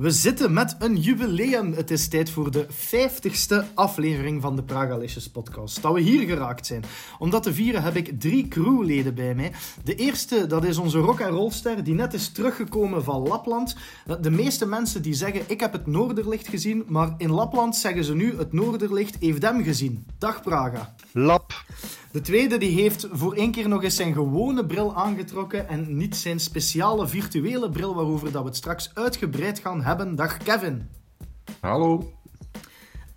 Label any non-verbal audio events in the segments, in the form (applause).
We zitten met een jubileum. Het is tijd voor de 50ste aflevering van de Pragalicious podcast. Dat we hier geraakt zijn. Om dat te vieren heb ik drie crewleden bij mij. De eerste, dat is onze rock and rollster die net is teruggekomen van Lapland. De meeste mensen die zeggen, ik heb het Noorderlicht gezien, maar in Lapland zeggen ze nu, het Noorderlicht heeft hem gezien. Dag Praga. Lap. De tweede die heeft voor één keer nog eens zijn gewone bril aangetrokken en niet zijn speciale virtuele bril waarover dat we het straks uitgebreid gaan hebben. Dag Kevin. Hallo.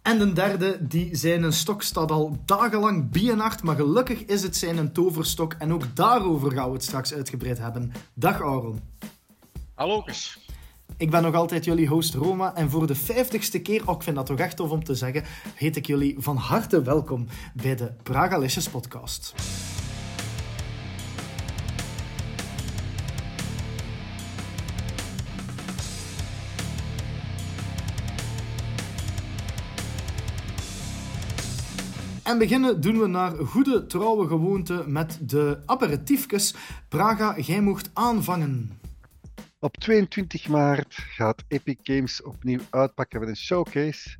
En de derde, die zijn een stok staat al dagenlang bienacht, maar gelukkig is het zijn een toverstok en ook daarover gaan we het straks uitgebreid hebben. Dag Aaron. Hallo. Ik ben nog altijd jullie host Roma en voor de vijftigste keer, ook ik vind dat toch echt tof om te zeggen, heet ik jullie van harte welkom bij de Pragalicious podcast. En beginnen doen we naar goede trouwe gewoonte met de aperitiefjes. Praga, jij mocht aanvangen. Op 22 maart gaat Epic Games opnieuw uitpakken met een showcase.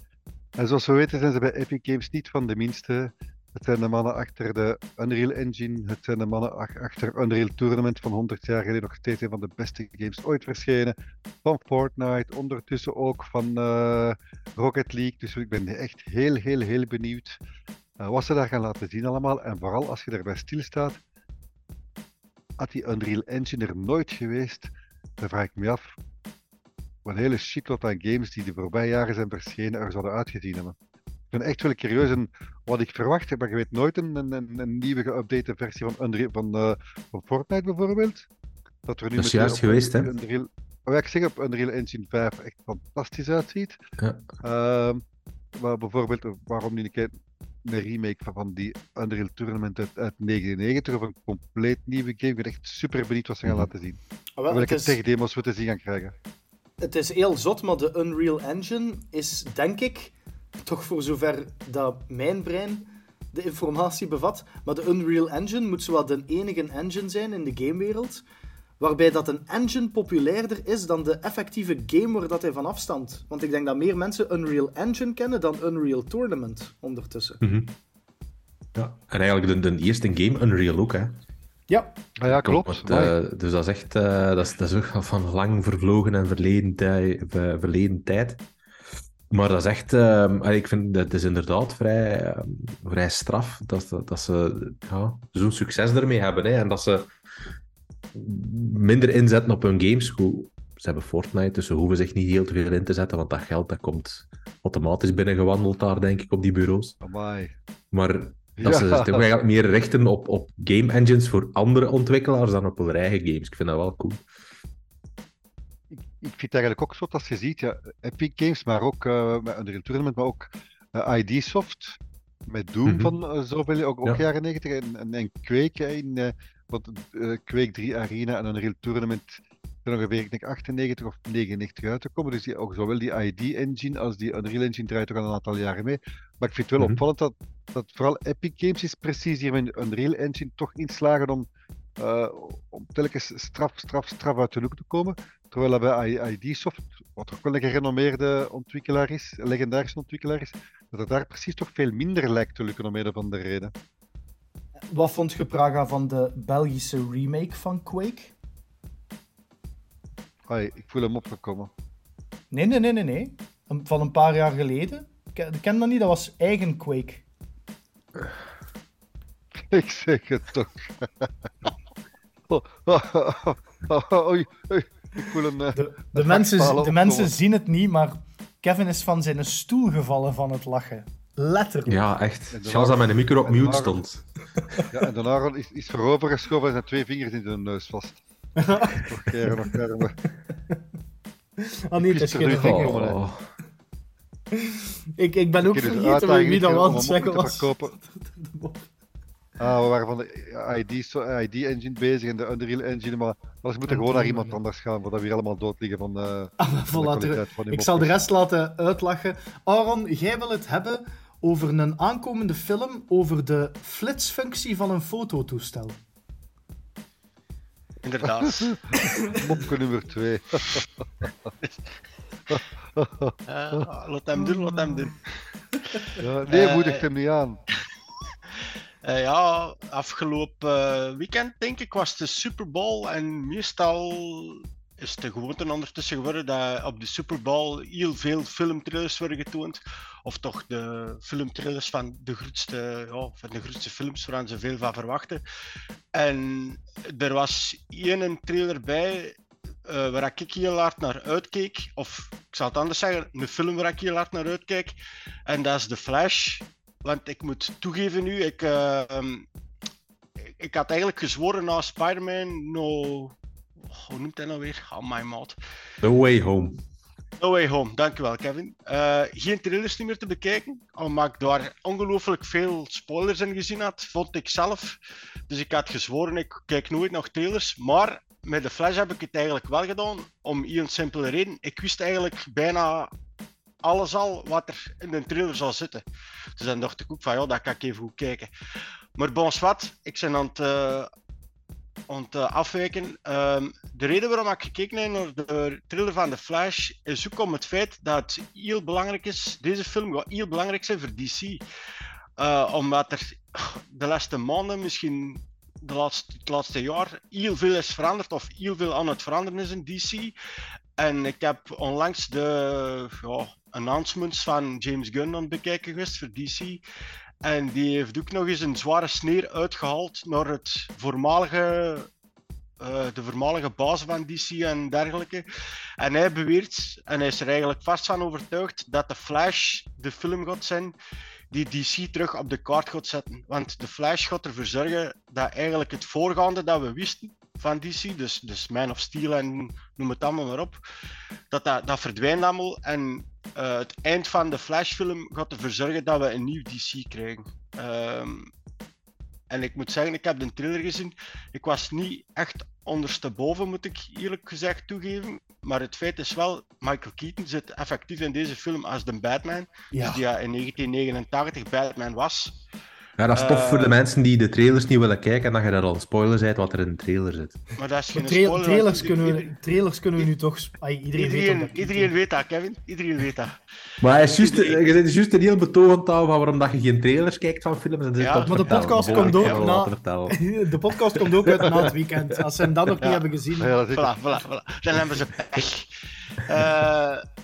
En zoals we weten zijn ze bij Epic Games niet van de minste. Het zijn de mannen achter de Unreal Engine. Het zijn de mannen achter Unreal Tournament van 100 jaar geleden nog steeds een van de beste games ooit verschenen. Van Fortnite, ondertussen ook van uh, Rocket League. Dus ik ben echt heel, heel, heel benieuwd uh, wat ze daar gaan laten zien allemaal. En vooral als je daarbij stilstaat, had die Unreal Engine er nooit geweest dan vraag ik me af wat een hele shitload aan games die de voorbije jaren zijn verschenen er zouden uitgezien hebben. Ik ben echt wel curieus en wat ik verwacht, maar je weet nooit een, een, een nieuwe geüpdate versie van, Unreal, van, uh, van Fortnite bijvoorbeeld. Dat, er nu dat is juist geweest, hè? Unreal, oh ja, ik zeg op Unreal Engine 5 echt fantastisch uitziet. Ja. Uh, maar bijvoorbeeld, waarom niet een keer een remake van die Unreal Tournament uit, uit 99 of een compleet nieuwe game. Ik ben echt super benieuwd wat ze gaan mhm. laten zien. Oh, wel, welke is... tech-demos we te zien gaan krijgen. Het is heel zot, maar de Unreal Engine is, denk ik, toch voor zover dat mijn brein de informatie bevat, maar de Unreal Engine moet zowat de enige engine zijn in de gamewereld waarbij dat een engine populairder is dan de effectieve game waar dat hij van afstand. Want ik denk dat meer mensen Unreal Engine kennen dan Unreal Tournament ondertussen. Mhm. Ja, en eigenlijk de, de eerste game Unreal ook, hè? Ja. Ah, ja, klopt. uh, dus dat is echt uh, dat is, dat is ook van lang vervlogen en verleden, tij, verleden tijd. Maar dat is echt, uh, ik vind dat is inderdaad vrij, ehm, vrij straf dat, dat, dat ze ja, zo'n succes ermee hebben. Hè, en dat ze minder inzetten op hun games. Goed, ze hebben Fortnite, dus ze hoeven zich niet heel te veel in te zetten, want dat geld dat komt automatisch binnengewandeld daar, denk ik, op die bureaus. Amai. Maar dat ze zich meer richten op, op game engines voor andere ontwikkelaars dan op hun eigen games. Ik vind dat wel cool. Ik, ik vind het eigenlijk ook zo dat je ziet, ja, Epic Games, maar ook uh, met Unreal Tournament, maar ook uh, eh, ID Soft met Doom mm -hmm. van uh, zoveel, ook, ook ja. jaren 90 en, en, en Quake in want uh, Quake 3 Arena en een Unreal Tournament zijn ongeveer ik denk 98 of 99 uit te komen. Dus die, ook zowel die ID-engine als die Unreal Engine draait toch al een aantal jaren mee. Maar ik vind het wel mm -hmm. opvallend dat, dat vooral Epic Games is precies hier met Unreal Engine toch inslagen om, uh, om telkens straf, straf, straf uit de hoek te komen. Terwijl dat bij ID-soft, wat ook wel een gerenommeerde ontwikkelaar is, een legendarische ontwikkelaar is, dat het daar precies toch veel minder lijkt te lukken om een of andere reden. Wat vond je, Praga, van de Belgische remake van Quake? Hoi, ik voel hem opgekomen. Nee, nee, nee, nee, nee. Van een paar jaar geleden. Ik ken dat niet, dat was eigen Quake. (laughs) Ik zeg het toch. oh, oh, oh, ik voel een. De, de mensen, de mensen zien het niet, maar Kevin is van zijn stoel gevallen van het lachen. Letterlijk. Ja, echt. Zelfs dat mijn micro op mute stond. Ja, en daarna is, is voorover geschoven en zijn twee vingers in zijn neus vast. (laughs) nog keren, nog keren. Ah nee, dat is geen oh. ik, ik ben ook dus vergeten wie dat was. Zeggen was. (laughs) Ah, we waren van de ID-engine ID bezig en de Unreal Engine, maar we moeten gewoon naar iemand anders gaan, voordat we hier allemaal dood liggen van, uh, ah, van de van Ik zal de rest laten uitlachen. Aaron, jij wil het hebben over een aankomende film over de flitsfunctie van een fototoestel. Inderdaad. (laughs) Mopke nummer 2. Uh, (laughs) laat hem doen, laat hem doen. Ja, nee, Eh, moedigt hem niet aan. (laughs) Eh, ja, afgelopen eh, weekend denk ik was de Super Bowl en meestal is de gewoonte ondertussen geworden dat op de Super Bowl heel veel filmtrailers worden getoond. Of toch de filmtrailers van de grootste, ja, van de grootste films waar ze veel van verwachten. En er was één trailer bij eh, waar ik heel hard naar uitkeek. Of ik zal het anders zeggen, een film waar ik heel hard naar uitkijk. En dat is The Flash. Want ik moet toegeven nu, ik, eh, ehm, ik, had eigenlijk gezworen na Spider-Man, no... Hoe noemt hij nou weer? Oh my maat. No Way Home. No Way Home, dankjewel Kevin. Eh, geen trailers meer te bekijken, omdat ik daar ongelooflijk veel spoilers in gezien had, vond ik zelf. Dus ik had gezworen, ik kijk nooit nog trailers. Maar met de Flash heb ik het eigenlijk wel gedaan, om een simpele reden. Ik wist eigenlijk bijna alles al wat er in de trailer zou zitten. Dus dan dacht ik ook van, ja, dat kan ik even goed kijken. Maar bon wat, ik ben aan het, eh, het eh, afwijken. Ehm, de reden waarom ik gekeken heb naar de trailer van The Flash is ook om het feit dat heel belangrijk is. Deze film gaat heel belangrijk zijn voor DC. Eh, omdat er de laatste maanden, misschien de laatste, het laatste jaar, heel veel is veranderd of heel veel aan het veranderen is in DC. En ik heb onlangs de ja, announcements van James Gunn aan het bekijken geweest voor DC. En die heeft ook nog eens een zware sneer uitgehaald naar het voormalige, eh, de voormalige baas van DC en dergelijke. En hij beweert, en hij is er eigenlijk vast van overtuigd, dat de Flash de film gaat zijn die DC terug op de kaart gaat zetten. Want de Flash gaat ervoor zorgen dat eigenlijk het voorgaande dat we wisten van DC, dus, dus Man of Steel en noem het allemaal maar op, dat, dat, dat verdwijnt allemaal. En uh, het eind van de Flash-film gaat ervoor zorgen dat we een nieuw DC krijgen. Um, en ik moet zeggen, ik heb de trailer gezien. Ik was niet echt ondersteboven, moet ik eerlijk gezegd toegeven. Maar het feit is wel, Michael Keaton zit effectief in deze film als de Batman. Ja. Dus die in 1989 Batman was. Ja, dat is tof Eh, voor de mensen die de trailers niet willen kijken en dat je daar al spoiler bent wat er in de trailer zit. Maar dat is geen Tra- spoiler. trailers, want kunnen we, trailers kunnen we nu toch... Ai, iedereen, weet Iedereen, toch dat iedereen weet dat, Kevin. Iedereen weet dat. Maar hij is juist, je bent juist een heel betoog taal van waarom dat je geen trailers kijkt van films. En Ja, maar de podcast komt ook na- Vertellen. (laughs) De podcast komt ook uit na het weekend. Als ze hem dan nog Ja. niet hebben gezien. Ja, dat Voilà, voilà, voilà. Dan hebben ze pech. (laughs) Eh,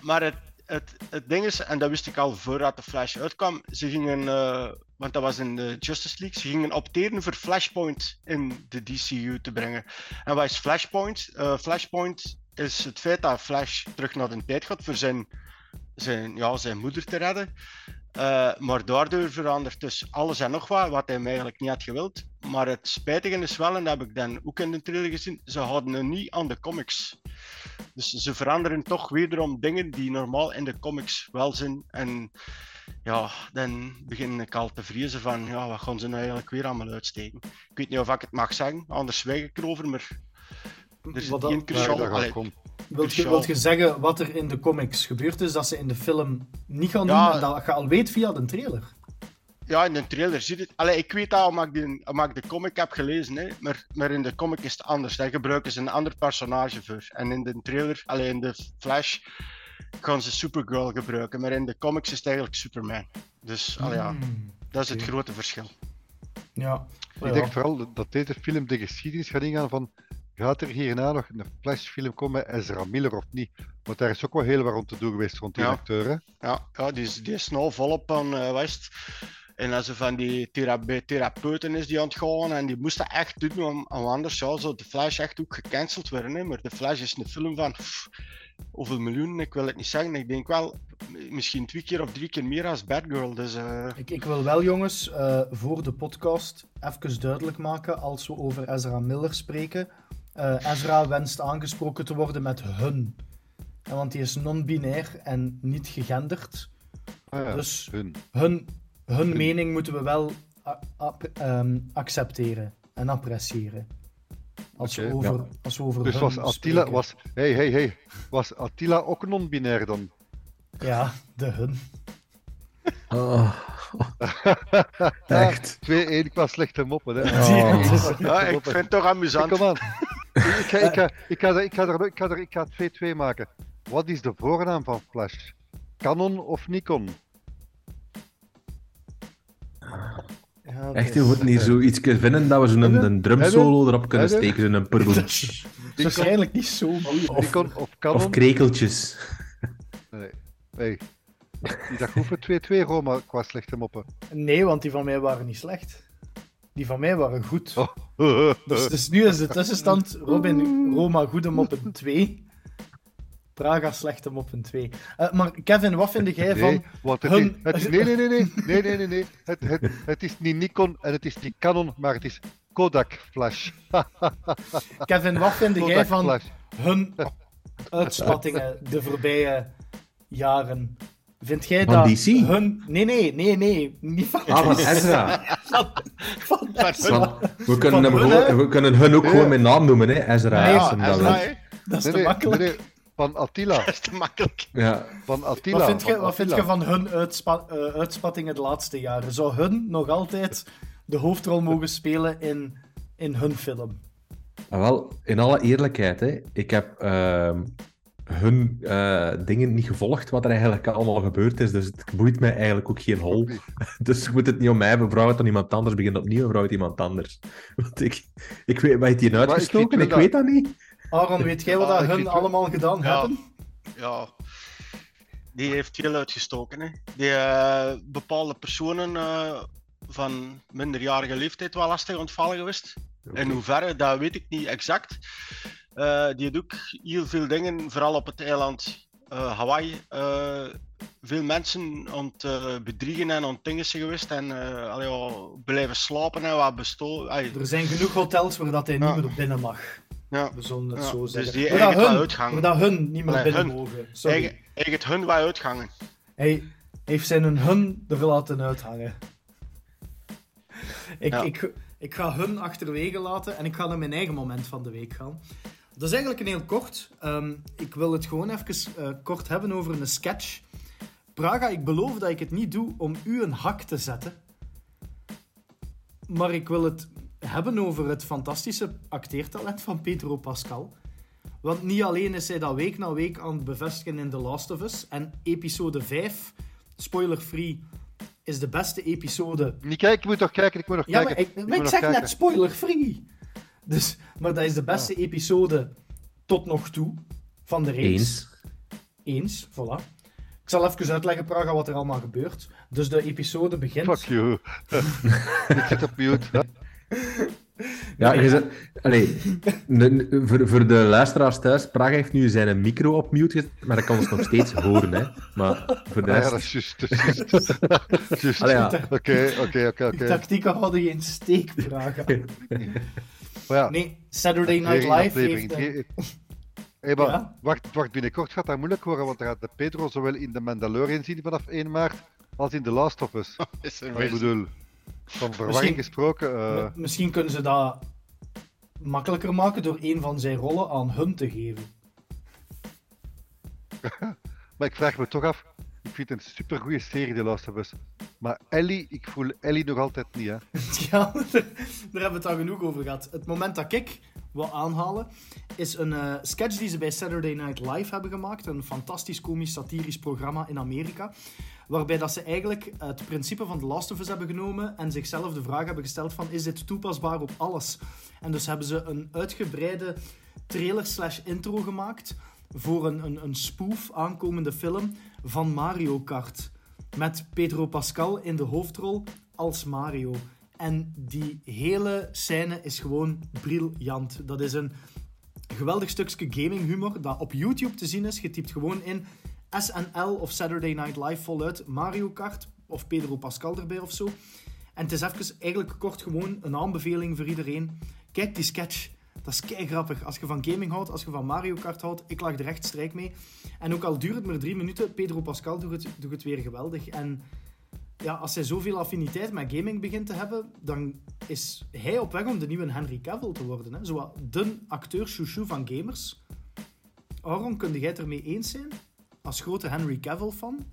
maar het, het, het ding is, en dat wist ik al voordat de Flash uitkwam, ze gingen, eh, want dat was in de Justice League, ze gingen opteren voor Flashpoint in de DCU te brengen. En wat is Flashpoint? Eh, Flashpoint is het feit dat Flash terug naar de tijd gaat voor zijn, zijn, ja, zijn moeder te redden. Eh, maar daardoor verandert dus alles en nog wat, wat hij eigenlijk niet had gewild. Maar het spijtige is wel, en dat heb ik dan ook in de trailer gezien, ze houden het niet aan de comics. Dus ze veranderen toch wederom dingen die normaal in de comics wel zijn. En ja, dan begin ik al te vrezen van, ja, wat gaan ze nou eigenlijk weer allemaal uitsteken? Ik weet niet of ik het mag zeggen, anders zwijg ik erover, maar er zit Wat dan- Ja. Wilt je, wilt je zeggen wat er in de comics gebeurd is, dat ze in de film niet gaan Ja. doen, en dat je al weet via de trailer? Ja, in de trailer zie je het. Allee, ik weet dat omdat ik, de, omdat ik de comic heb gelezen, hè. Maar, maar in de comic is het anders. Daar gebruiken ze een ander personage voor. En in de trailer, alleen in de Flash, gaan ze Supergirl gebruiken. Maar in de comics is het eigenlijk Superman. Dus allee, ja, Hmm, dat is het grote verschil. Ja. Ik Ja. denk vooral dat deze film de geschiedenis gaat ingaan van gaat er hierna nog een Flash-film komen met Ezra Miller of niet? Want daar is ook wel heel wat rond te doen geweest rond die Ja. acteur. Hè? Ja, ja die, is, die is nou volop aan eh West. En als ze van die thera therapeuten is die aan het gaan en die moest dat echt doen, om, om anders zou zo de Flash echt ook gecanceld worden. Hè? Maar de Flash is een film van pff, hoeveel miljoen, ik wil het niet zeggen. Ik denk wel misschien twee keer of drie keer meer als Batgirl. Dus eh, Ik, ik wil wel, jongens, eh, voor de podcast even duidelijk maken, als we over Ezra Miller spreken. Eh, Ezra wenst aangesproken te worden met hun. En want die is non-binair en niet gegenderd. Ah, ja, Dus hun. hun, hun mening moeten we wel ehm, accepteren en appreciëren. Als, we over, ja. als we over Dus hun was Attila, spreken. was, hey, hey, hey, was Attila ook non-binair dan? Ja, de hun. Oh. (laughs) Echt. 2-1, ik was slechte moppen. Hè. Is- ja, ik vind het toch amusant. Kom aan. Ik ga, ik, ga, ik, ga, er- ik, ga er, ik, ga er, ik ga het 2-2 maken. wat is de voornaam van Flash? Canon of Nikon? Ja, Echt, dat je moet niet zoiets kunnen vinden dat we zo'n Hebben? een drumsolo erop kunnen steken, zo'n purboem. (laughs) Dat is waarschijnlijk niet zo goed. Nikon of Canon? Of krekeltjes. Nee. Hey. Is dat goed voor 2-2, Roma, qua slechte moppen? Nee, want die van mij waren niet slecht. Die van mij waren goed. Oh. (laughs) Dus, dus nu is de tussenstand Robin Roma goede moppen 2. Praga slechte moppen 2. Eh, maar Kevin, wat vind jij van... Nee, want het hun- is, het is- nee, nee, nee, nee, nee, nee, nee, nee. Het, het, het is niet Nikon en het is niet Canon, maar het is Kodak Flash. (laughs) Kevin, wat vind jij Kodak van Flash. hun uitspattingen de voorbije jaren? Vind jij Van dat DC? hun... Nee, nee, nee, nee. Niet van Ah, van Ezra. (laughs) Van, van Ezra. Van- we, kunnen Van hem hun, gewoon, hè? we kunnen hun ook Nee. gewoon met naam noemen, hè. Ezra. Nee, Ja, hem dat is Nee, te nee, makkelijk. nee, van Attila. (laughs) Dat is te makkelijk. Ja. Van Attila. Wat vind, je, van wat vind je Attila. van hun uitspa eh, uitspattingen de laatste jaren? Zou hun nog altijd de hoofdrol mogen spelen in, in hun film? Ah, wel, in alle eerlijkheid, hè. Ik heb ehm, hun eh, dingen niet gevolgd, wat er eigenlijk allemaal gebeurd is. Dus het boeit mij eigenlijk ook geen hol. (laughs) Dus je moet het niet om mij hebben. Vrouw het dan iemand anders. Begin opnieuw, vrouw het iemand anders. (laughs) Want ik, ik weet, waar heeft hij Maar ik uitgestoken? Ik, weet dat niet. Aaron, weet jij wat Ah, dat hun wel- allemaal gedaan Ja. hebben? Ja. Die heeft heel uitgestoken. Hè. Die eh, bepaalde personen eh, van minderjarige leeftijd wel lastig ontvallen geweest. In hoeverre, dat weet ik niet exact. Eh, die doet ook heel veel dingen, vooral op het eiland eh, Hawaii. eh, veel mensen aan het bedriegen en aan het dingen zijn geweest. En allee, blijven slapen en wat bestolen. Er zijn genoeg hotels waar dat hij Ja. niet meer binnen mag. Ja. We zullen het Ja, zo dus zeggen. die waar, dat eigenlijk wel hun, uitgangen. waar dat hun niet meer Nee, binnen hun. mogen. Sorry. Eigen, eigen hun wat uitgangen. Hij heeft zijn hun er laten uithangen. Ik, Ja. ik, ik ga hun achterwege laten en ik ga naar mijn eigen moment van de week gaan. Dat is eigenlijk een heel kort. Ehm, ik wil het gewoon even eh, kort hebben over een sketch. Praga, ik beloof dat ik het niet doe om u een hak te zetten. Maar ik wil het hebben over het fantastische acteertalent van Pedro Pascal. Want niet alleen is hij dat week na week aan het bevestigen in The Last of Us. En episode 5, spoiler-free, is de beste episode. Niet kijken, ik moet toch kijken, ik moet nog Ja, maar kijken. ik, maar ik nog zeg net spoiler-free. Dus, maar dat is de beste episode tot nog toe van de reeks. Eens. Eens, voilà. Ik zal even uitleggen, Praga, wat er allemaal gebeurt. Dus de episode begint... Fuck you. (laughs) ik zit op mute. hè. (laughs) Ja, je zet... Allee, voor, voor de luisteraars thuis, Praga heeft nu zijn micro op mute gezet, maar dat kan ons nog steeds horen, hè. Maar voor de Ah, ja, rest... dat is juist. juist. (laughs) Oké, oké, oké. tactieken hadden geen steek, Praga. Ja, Nee, Saturday Night Live heeft... eh, (laughs) Hey, maar Ja? wacht, wacht, binnenkort gaat dat moeilijk worden, want er gaat de Pedro zowel in de Mandalorian zien vanaf 1 maart als in The Last of Us. (laughs) Is er ik bedoel, van verwarring gesproken. eh, Misschien kunnen ze dat makkelijker maken door een van zijn rollen aan hun te geven. (laughs) maar ik vraag me toch af, ik vind het een supergoeie serie, The Last of Us. Maar Ellie, ik voel Ellie nog altijd niet, hè. (laughs) Ja, daar, hebben we het al genoeg over gehad. Het moment dat ik wil aanhalen, is een eh, sketch die ze bij Saturday Night Live hebben gemaakt. Een fantastisch komisch satirisch programma in Amerika. Waarbij dat ze eigenlijk het principe van The Last of Us hebben genomen en zichzelf de vraag hebben gesteld van is dit toepasbaar op alles? En dus hebben ze een uitgebreide trailer slash intro gemaakt voor een, een, een spoof aankomende film van Mario Kart. Met Pedro Pascal in de hoofdrol als Mario. En die hele scène is gewoon briljant. Dat is een geweldig stukje gaming humor dat op YouTube te zien is. Je typt gewoon in SNL of Saturday Night Live voluit Mario Kart of Pedro Pascal erbij of zo. En het is even eigenlijk kort gewoon een aanbeveling voor iedereen. Kijk die sketch. Dat is kei grappig. Als je van gaming houdt, als je van Mario Kart houdt, ik lag er echt strijk mee. En ook al duurt het maar drie minuten, Pedro Pascal doet het, doet het weer geweldig. En ja, als hij zoveel affiniteit met gaming begint te hebben, dan is hij op weg om de nieuwe Henry Cavill te worden. Hè? Zo de acteur chouchou van gamers. Aaron, kun jij het ermee eens zijn? Als grote Henry Cavill-fan?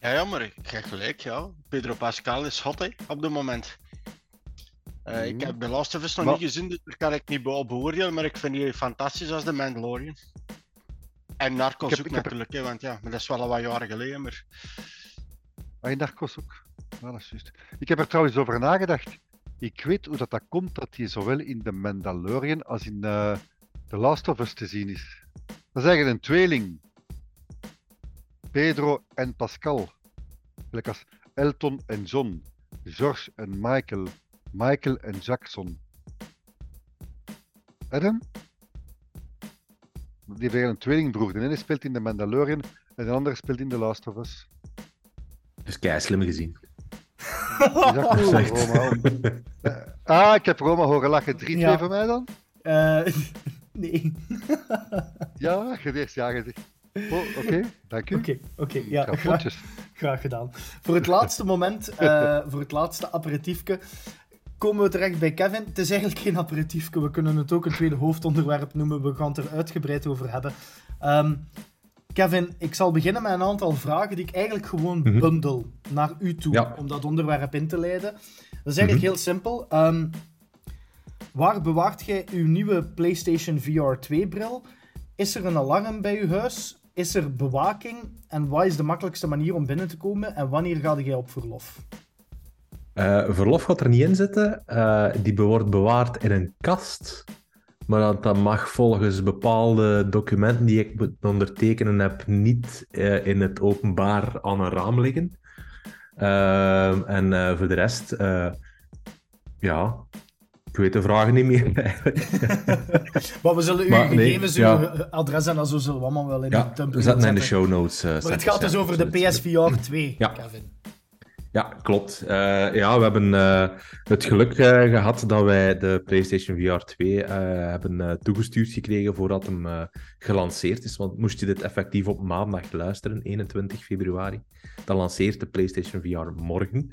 Ja, ja, maar ik krijg gelijk, ja. Pedro Pascal is hot, hè, op dit moment. Eh, Ik Mhm. heb de Last of Us nog Maar- niet gezien, dus daar kan ik niet op beoordelen, maar ik vind die fantastisch als de Mandalorian. En Narcos Ik heb- ook ik heb- natuurlijk, hè, want ja, maar dat is wel al wat jaren geleden. Maar Ah, in Narcos ook. Ja, dat is juist. Ik heb er trouwens over nagedacht. Ik weet hoe dat, dat komt dat hij zowel in The Mandalorian als in eh The Last of Us te zien is. Dat is eigenlijk een tweeling. Pedro en Pascal. Gelijk als Elton en John. George en Michael. Michael en Jackson. Adam? Die heeft eigenlijk een tweelingbroer. De ene speelt in The Mandalorian en de andere speelt in The Last of Us. Dus kei slim gezien. Roma? Eh, Ah, ik heb Roma horen lachen. 3-2 Ja. voor mij dan? Eh, (laughs) nee. Ja, je eerst ja gezegd. Oh, oké, dank u. Oké, oké. ja, graag, Kapotjes. graag gedaan. Voor het laatste moment, eh, voor het laatste aperitiefje, komen we terecht bij Kevin. Het is eigenlijk geen aperitiefje, we kunnen het ook een tweede hoofdonderwerp noemen. We gaan het er uitgebreid over hebben. Ehm, Kevin, ik zal beginnen met een aantal vragen die ik eigenlijk gewoon Mhm. bundel naar u toe, Ja. om dat onderwerp in te leiden. Dat is eigenlijk Mhm. heel simpel. Ehm, waar bewaart jij uw nieuwe PlayStation VR 2-bril? Is er een alarm bij uw huis? Is er bewaking? En wat is de makkelijkste manier om binnen te komen? En wanneer ga jij op verlof? Eh, verlof gaat er niet in zitten. Eh, die wordt bewaard in een kast. Maar dat, dat mag volgens bepaalde documenten die ik ondertekenen heb, niet eh, in het openbaar aan een raam liggen. Ehm, en voor de rest, ja, ik weet de vragen niet meer. (laughs) (laughs) Maar we zullen uw nee, gegevens, uw ja. adres en zo zullen we allemaal wel in ja, de thumbnail zetten in de show notes. Maar het gaat dus over de. PSVR 2, Ja. Kevin. Ja, klopt. Eh, ja, we hebben eh, het geluk eh, gehad dat wij de PlayStation VR 2 eh, hebben toegestuurd gekregen voordat hem gelanceerd is. Want moest je dit effectief op maandag luisteren, 21 februari, dan lanceert de PlayStation VR morgen.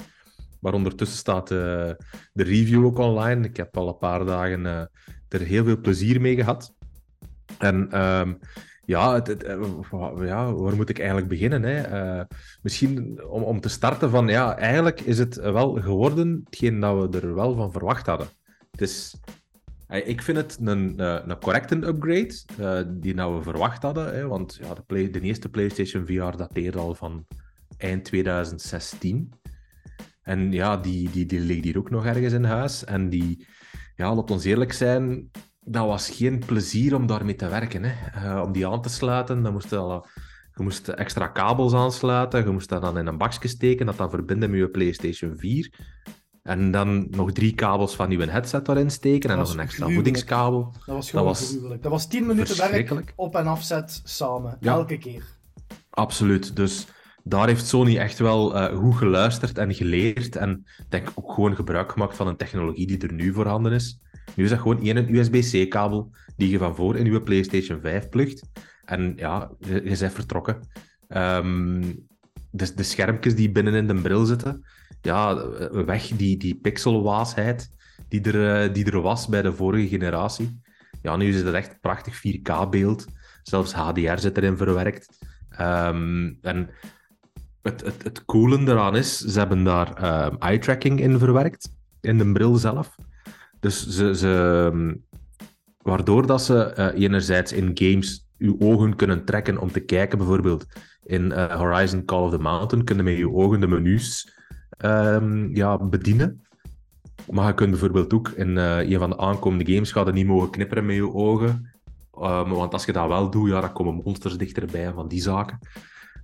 Maar ondertussen staat de review ook online. Ik heb al een paar dagen er heel veel plezier mee gehad. En ehm, ja, eh, ja, waar moet ik eigenlijk beginnen? Hè? Eh, misschien om, om te starten van, ja, eigenlijk is het wel geworden hetgeen dat we er wel van verwacht hadden. Het is, eh, ik vind het een, een correcte upgrade die nou we verwacht hadden. Hè? Want ja, de, de eerste PlayStation VR dateerde al van eind 2016. En ja, die, die, die ligt hier ook nog ergens in huis. En die, ja, laat ons eerlijk zijn, dat was geen plezier om daarmee te werken. Hè. Eh, om die aan te sluiten, dan moest je, al, je moest extra kabels aansluiten, je moest dat dan in een bakje steken, dat dan verbinden met je PlayStation 4. En dan nog drie kabels van je headset erin steken en Dat nog was een extra voedingskabel. Dat was gewoon was gruwelijk. Dat was 10 minuten werk op en afzet samen, Ja. elke keer. Absoluut. Dus daar heeft Sony echt wel eh, goed geluisterd en geleerd. En ik denk ook gewoon gebruik gemaakt van een technologie die er nu voorhanden is. Nu is dat gewoon één USB-C-kabel die je van voor in je PlayStation 5 plugt. En ja, je, bent vertrokken. Ehm, de, de schermpjes die binnen in de bril zitten, ja, weg die, die pixelwaasheid die er, eh, die er was bij de vorige generatie. Ja, nu is het echt prachtig 4K-beeld. Zelfs HDR zit erin verwerkt. Ehm, en het, het, het coole eraan is, ze hebben daar ehm, eye-tracking in verwerkt, in de bril zelf. Dus ze, ze, ehm, waardoor dat ze eh, enerzijds in games uw ogen kunnen trekken om te kijken, bijvoorbeeld in eh, Horizon Call of the Mountain, kunnen met je ogen de menus ehm, ja, bedienen. Maar je kunt bijvoorbeeld ook in eh, een van de aankomende games gaat niet mogen knipperen met je ogen. Ehm, want als je dat wel doet, ja, dan komen monsters dichterbij en van die zaken.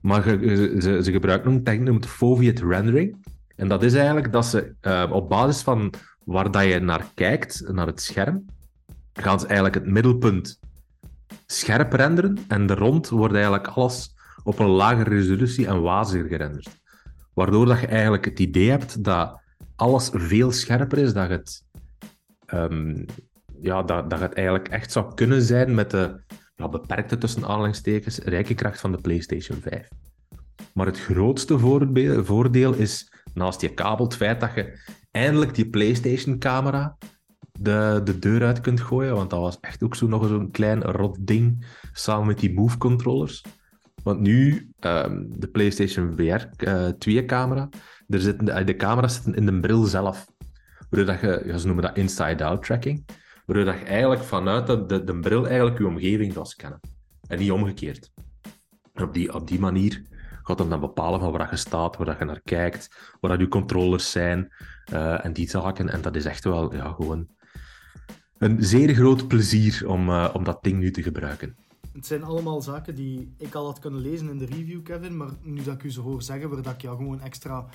Maar ze, ze gebruiken een techniek noemt rendering. En dat is eigenlijk dat ze op basis van waar dat je naar kijkt, naar het scherm, gaan ze eigenlijk het middelpunt scherp renderen en de rond wordt eigenlijk alles op een lagere resolutie en waziger gerenderd. Waardoor dat je eigenlijk het idee hebt dat alles veel scherper is, dat het, ehm, ja, dat, dat het eigenlijk echt zou kunnen zijn met de ja, beperkte tussen aanhalingstekens rijke kracht van de PlayStation 5. Maar het grootste voordeel is, naast je kabel, het feit dat je eindelijk die PlayStation-camera de, de deur uit kunt gooien. Want dat was echt ook zo nog zo'n klein rot ding samen met die Move-controllers. Want nu, ehm, de PlayStation VR eh, 2-camera, er zitten de, de camera's zitten in de bril zelf. Waardoor dat je, ze noemen dat inside-out tracking. Waardoor dat je eigenlijk vanuit de, de, de bril eigenlijk je omgeving gaat scannen. En niet omgekeerd. Op die, op die manier gaat hem dan bepalen van waar je staat, waar dat je naar kijkt, waar dat je controllers zijn eh, en die zaken. En dat is echt wel ja, gewoon een zeer groot plezier om, uh, om dat ding nu te gebruiken. Het zijn allemaal zaken die ik al had kunnen lezen in de review, Kevin. Maar nu dat ik u zo hoor zeggen, waar dat ik ja, gewoon extra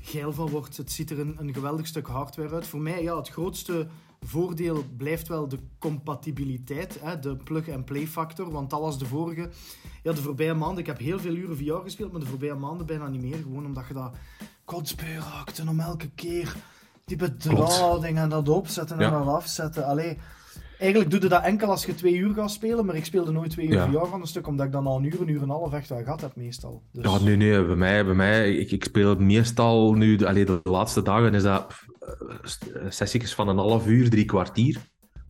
geil van word. Het ziet er een, een geweldig stuk hardware uit. Voor mij, ja, het grootste voordeel blijft wel de compatibiliteit, hè, de plug-and-play factor. Want dat was de vorige. Ja, de voorbije maanden, ik heb heel veel uren VR gespeeld, maar de voorbije maanden bijna niet meer. Gewoon omdat je dat kotsbeu om elke keer die bedrading en dat opzetten en dat afzetten. Allee, eigenlijk doe je dat enkel als je twee uur gaat spelen, maar ik speelde nooit twee uur VR van een stuk, omdat ik dan al een uur, een uur en een half echt wel gehad heb meestal. Dus... Ja, nee, nee, bij mij, bij mij ik, ik speel meestal nu, de, allee, de laatste dagen is dat sessies van een half uur, drie kwartier.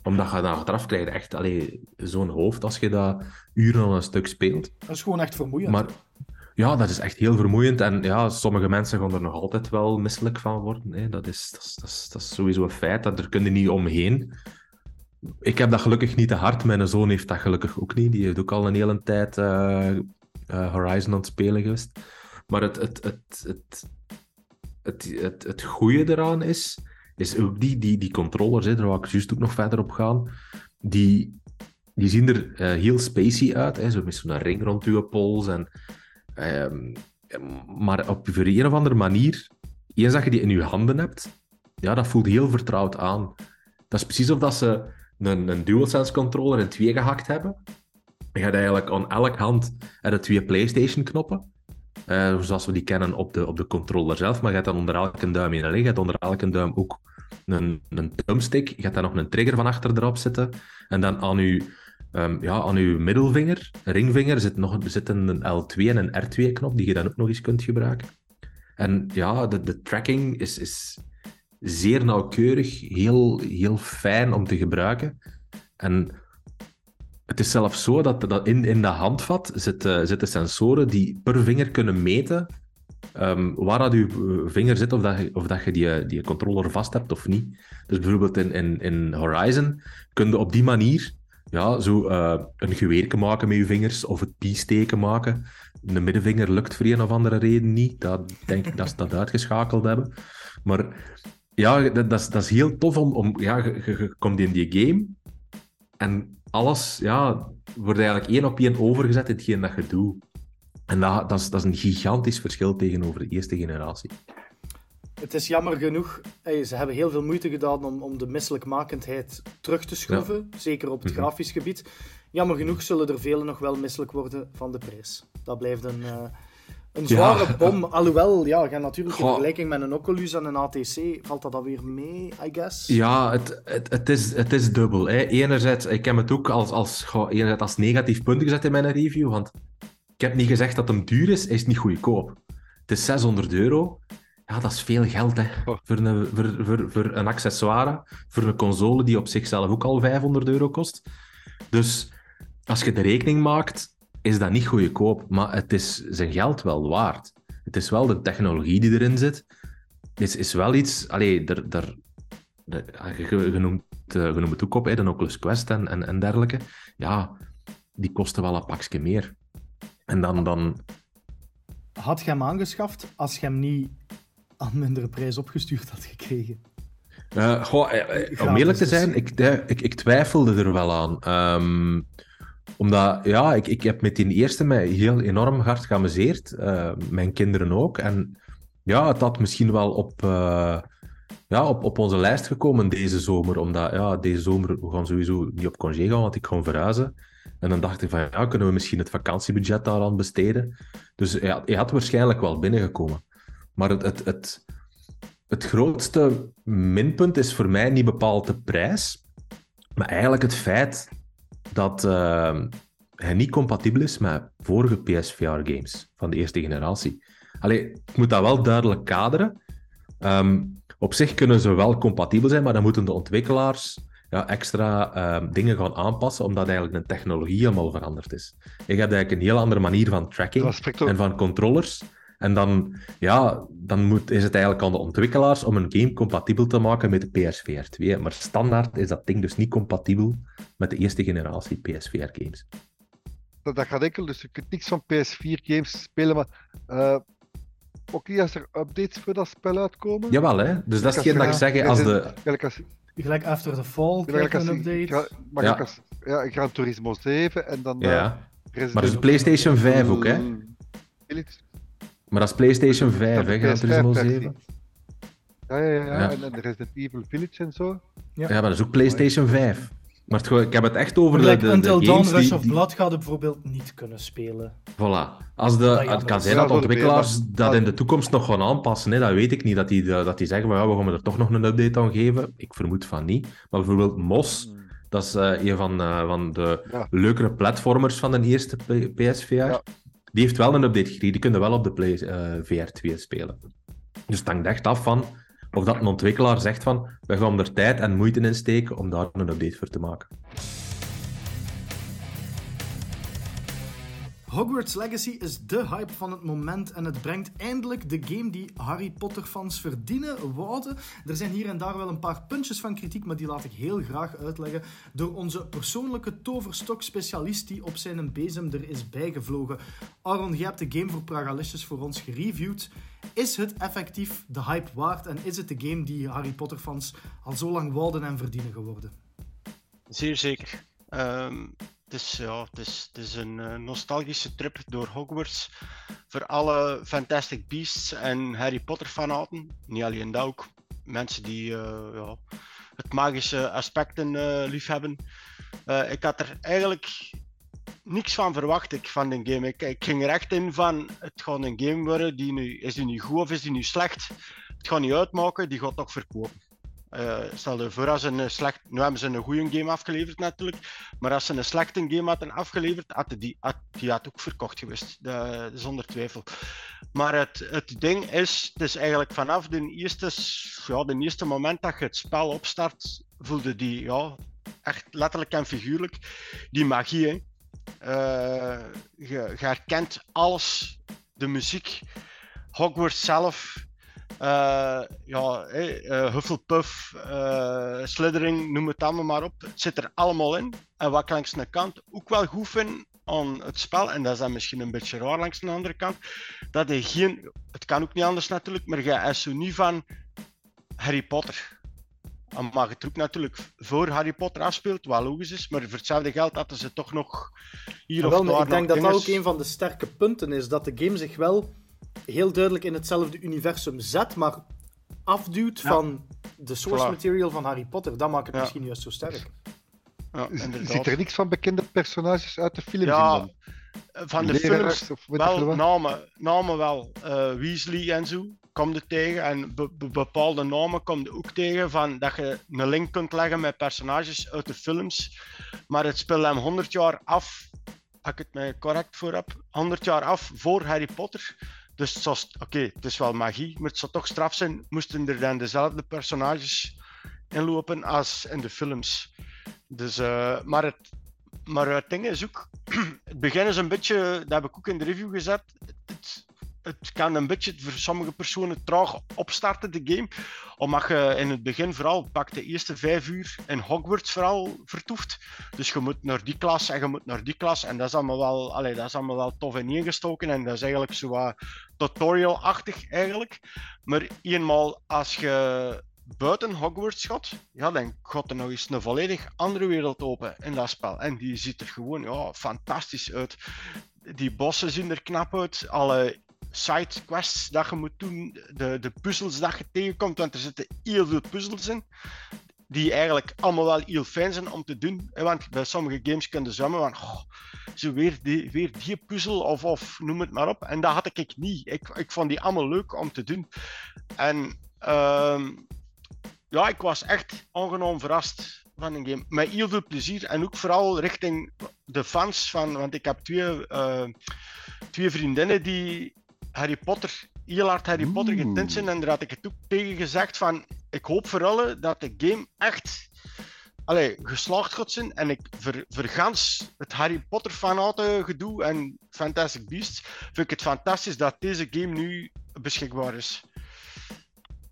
Omdat je dan achteraf krijgt echt zo'n hoofd als je dat uren aan een stuk speelt. Dat is gewoon echt vermoeiend. Maar, ja, dat is echt heel vermoeiend. En ja, sommige mensen gaan er nog altijd wel misselijk van worden. Hè. Dat, is, dat, is, dat, is, dat is sowieso een feit. Dat er kun je niet omheen. Ik heb dat gelukkig niet te hard. Mijn zoon heeft dat gelukkig ook niet. Die heeft ook al een hele tijd uh, uh, Horizon aan het spelen geweest. Maar het, het, het, het, het, het, het goede eraan is, is ook die, die, die controllers, hè, daar wil ik juist ook nog verder op gaan, die, die zien er uh, heel spacey uit, hè, zo met zo'n ring rond je pols. En, um, maar op voor een of andere manier, eens dat je die in je handen hebt, ja, dat voelt heel vertrouwd aan. Dat is precies of dat ze een, een DualSense controller in twee gehakt hebben. Je hebt eigenlijk aan elke hand twee PlayStation knoppen. Uh, zoals we die kennen op de, op de controller zelf. Maar je hebt dan onder elke duim in een Je hebt onder elke duim ook een, een thumbstick. Je hebt daar nog een trigger van achter erop zitten. En dan aan je, um, ja, aan uw middelvinger, ringvinger, zit, nog, zit een L2 en een R2-knop die je dan ook nog eens kunt gebruiken. En ja, de, de tracking is, is zeer nauwkeurig, heel, heel fijn om te gebruiken. En het is zelfs zo dat, dat in, in dat handvat zitten, zitten sensoren die per vinger kunnen meten um, waar dat je eh, vinger zit of dat je, of dat je die, die controller vast hebt of niet. Dus bijvoorbeeld in, in, in Horizon kun je op die manier ja, zo uh, een geweerke maken met je vingers of het piesteken maken. De middenvinger lukt voor een of andere reden niet. Dat denk ik dat ze dat uitgeschakeld hebben. Maar ja, dat, dat, is, dat is heel tof om... om ja, je, je, je komt in die game en alles ja, wordt eigenlijk één op één overgezet in hetgeen dat je doet. En dat, dat, is, dat is een gigantisch verschil tegenover de eerste generatie. Het is jammer genoeg, ze hebben heel veel moeite gedaan om, om de misselijkmakendheid terug te schroeven, zeker op het mhm. grafisch gebied. Jammer genoeg zullen er velen nog wel misselijk worden van de prijs. Dat blijft een, uh, een zware bom. Alhoewel, ja, ga natuurlijk in vergelijking met een Oculus en een ATC valt dat dan weer mee, I guess. Ja, het, het, het, is, het is dubbel. Hè. Enerzijds, ik heb het ook als, als, enerzijds als negatief punt gezet in mijn review, want ik heb niet gezegd dat hem duur is, hij is niet goedkoop. Het is 600 euro. Ja, dat is veel geld hè. Oh. Voor, een, voor, voor, voor een accessoire, voor een console die op zichzelf ook al 500 euro kost. Dus als je de rekening maakt, is dat niet goedkoop, maar het is zijn geld wel waard. Het is wel de technologie die erin zit. Is, is wel iets... Allee, er, je, noemt, je noemt het ook op, hè, de Oculus Quest en, en, en dergelijke. Ja, die kosten wel een pakje meer. En dan... dan... Had je hem aangeschaft als je hem niet aan mindere prijs opgestuurd had gekregen? Uh, goh, eh, eh, om eerlijk te zijn, ik, ik, ik twijfelde er wel aan. Um, omdat, ja, ik, ik heb met die eerste mij heel enorm hard geamuseerd. Uh, mijn kinderen ook. En ja, het had misschien wel op, uh, ja, op, op onze lijst gekomen deze zomer. Omdat, ja, deze zomer, we gaan sowieso niet op congé gaan, want ik ga verhuizen. En dan dacht ik van, ja, kunnen we misschien het vakantiebudget daaraan besteden? Dus ja, hij had waarschijnlijk wel binnengekomen. Maar het, het, het, het grootste minpunt is voor mij niet bepaald de prijs, maar eigenlijk het feit dat uh, hij niet compatibel is met vorige PSVR-games van de eerste generatie. Allee, ik moet dat wel duidelijk kaderen. Um, op zich kunnen ze wel compatibel zijn, maar dan moeten de ontwikkelaars ja, extra uh, dingen gaan aanpassen, omdat eigenlijk de technologie helemaal veranderd is. Je hebt eigenlijk een heel andere manier van tracking en van controllers. En dan, ja, dan moet, is het eigenlijk aan de ontwikkelaars om een game compatibel te maken met de PSVR 2. Maar standaard is dat ding dus niet compatibel met de eerste generatie PSVR games. dat, dat gaat enkel, dus je kunt niks van PS4 games spelen, maar uh, ook niet als er updates voor dat spel uitkomen. Jawel, hè? Dus dat is hetgeen dat ik zeg, als de... Gelijk als, Gelijk After the Fall krijg je een update. maar ja. Als, ja, Gran Turismo 7 en dan... Ja. Uh, maar dus de PlayStation 5 ook, hè? Maar dat is PlayStation 5, hè, Gran Turismo 7. Ja, ja, ja, ja. En, en de Resident Evil Village en zo. Ja, ja maar dat is ook PlayStation 5. Maar het, ik heb het echt over de, de, Until de Dawn Rush die, of Blood gaat bijvoorbeeld niet kunnen spelen. Voilà. Als de, het kan zijn dat ontwikkelaars dat in de toekomst nog gaan aanpassen. Hè. Dat weet ik niet. Dat die, dat die zeggen, ja, we gaan er toch nog een update aan geven. Ik vermoed van niet. Maar bijvoorbeeld MOS, hmm. dat is uh, een van, uh, van de ja. leukere platformers van de eerste PSVR. Ja. Die heeft wel een update gekregen. Die kunnen wel op de Play, uh, VR 2 spelen. Dus het hangt echt af van of dat een ontwikkelaar zegt van we gaan er tijd en moeite in steken om daar een update voor te maken. Hogwarts Legacy is de hype van het moment en het brengt eindelijk de game die Harry Potter-fans verdienen, wouden. Er zijn hier en daar wel een paar puntjes van kritiek, maar die laat ik heel graag uitleggen door onze persoonlijke toverstok-specialist die op zijn bezem er is bijgevlogen. Aaron, jij hebt de game voor Pragalicious voor ons gereviewd. Is het effectief de hype waard en is het de game die Harry Potter-fans al zo lang wouden en verdienen geworden? Zeer zeker. Um, het is, ja, het is, het is een uh, nostalgische trip door Hogwarts voor alle Fantastic Beasts en Harry Potter fanaten. Niet alleen dat ook. Mensen die uh, ja, het magische aspecten uh, liefhebben. ik had er eigenlijk niks van verwacht ik, van de game. Ik, ik, ging er echt in van, het gaat een game worden, die nu, is die nu goed of is die nu slecht? Het gaat niet uitmaken, die gaat toch verkopen. Uh, stel je voor als een eh, slecht. Nu hebben ze een goede game afgeleverd natuurlijk. Maar als ze een slechte game hadden afgeleverd, had die, had, die had ook verkocht geweest. De, zonder twijfel. Maar het, het ding is, het is eigenlijk vanaf de eerste, ja, de eerste moment dat je het spel opstart, voelde die ja, echt letterlijk en figuurlijk die magie. Uh, je, je herkent alles. De muziek, Hogwarts zelf, uh, ja, uh, Hufflepuff, uh, Slytherin, noem het allemaal maar op. Het zit er allemaal in. En wat ik langs de kant ook wel goed vind aan het spel, en dat is dan misschien een beetje raar langs de andere kant, dat hij geen... Het kan ook niet anders natuurlijk, maar je is zo niet van Harry Potter. Dan mag het ook natuurlijk voor Harry Potter afspeelt, wat logisch is, maar voor hetzelfde geld hadden ze toch nog hier of daar Ik denk dat dat ook een van de sterke punten is, dat de game zich wel heel duidelijk in hetzelfde universum zet, maar afduwt van de source material van Harry Potter. Dat maakt het misschien juist zo sterk. Ja, Ziet er niks van bekende personages uit de films ja, in Van de films wel, namen, namen wel. Uh, Weasley en zo kom je tegen. En bepaalde namen kom je ook tegen van dat je een link kunt leggen met personages uit de films. Maar het speelt hem 100 jaar af, als ik het mij correct voor heb, 100 jaar af voor Harry Potter. Dus oké, het is wel magie, maar het zou toch straf zijn, moesten er dan dezelfde personages inlopen als in de films. Dus, uh, maar, het, maar het ding is ook, (clears throat) het begin is een beetje, dat heb ik ook in de review gezet, het, het kan een beetje voor sommige personen traag opstarten, de game. Omdat je in het begin vooral pak de eerste vijf uur in Hogwarts vooral vertoeft. Dus je moet naar die klas en je moet naar die klas. En dat is allemaal wel, allee, dat is allemaal wel tof ineengestoken. En dat is eigenlijk zo wat tutorial-achtig eigenlijk. Maar eenmaal als je buiten Hogwarts gaat, ja, dan gaat er nog eens een volledig andere wereld open in dat spel. En die ziet er gewoon ja, fantastisch uit. Die bossen zien er knap uit. Alle sidequests dat je moet doen, de, de puzzels dat je tegenkomt, want er zitten heel veel puzzels in. Die eigenlijk allemaal wel heel fijn zijn om te doen. Want bij sommige games kunnen zwemmen van oh, zo weer die, weer die puzzel of, of noem het maar op. En dat had ik niet. Ik, ik vond die allemaal leuk om te doen. En uh, ja, ik was echt ongenaam verrast van een game. Met heel veel plezier en ook vooral richting de fans van, want ik heb twee, uh, twee vriendinnen die Harry Potter, heel hard Harry Potter getint zijn. En daar had ik het ook tegen gezegd van, ik hoop voor alle dat de game echt allee, geslaagd gaat zijn. En ik ver, vergans het Harry Potter fanate gedoe en Fantastic Beasts, vind ik het fantastisch dat deze game nu beschikbaar is.